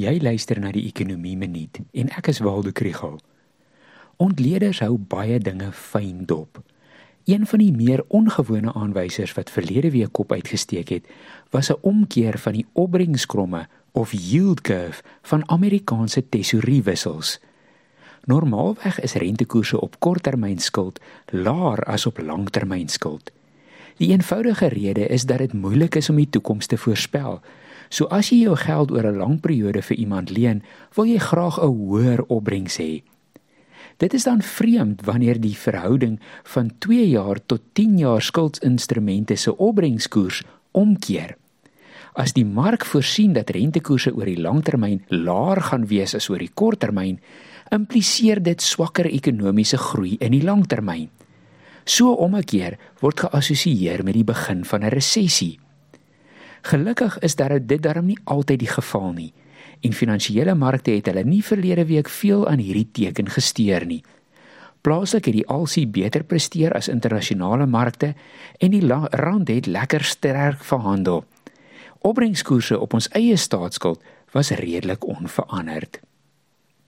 Jy luister na die Ekonomie Minuut en ek is Waldo Krugel. Ontleeders hou baie dinge fyn dop. Een van die meer ongewone aanwysers wat verlede week kop uitgesteek het, was 'n omkeer van die opbrengskromme of yield curve van Amerikaanse tesoriewissels. Normaalweg is rentekoerse op korttermynskuld laer as op langtermynskuld. Die eenvoudige rede is dat dit moeilik is om die toekoms te voorspel. So as jy jou geld oor 'n lang periode vir iemand leen, wil jy graag 'n hoër opbrengs hê. Dit is dan vreemd wanneer die verhouding van 2 jaar tot 10 jaar skuldinstrumente se opbrengskoers omkeer. As die mark voorsien dat rentekoerse oor die langtermyn laer gaan wees as oor die korttermyn, impliseer dit swakker ekonomiese groei in die langtermyn. So omgekeer word geassosieer met die begin van 'n resessie. Gelukkig is daar dit darm nie altyd die geval nie. En finansiële markte het hulle nie verlede week veel aan hierdie teken gesteer nie. Plaaslik het die alsie beter presteer as internasionale markte en die rand het lekker sterk verhandel. Opbrengskoerse op ons eie staatsskuld was redelik onveranderd.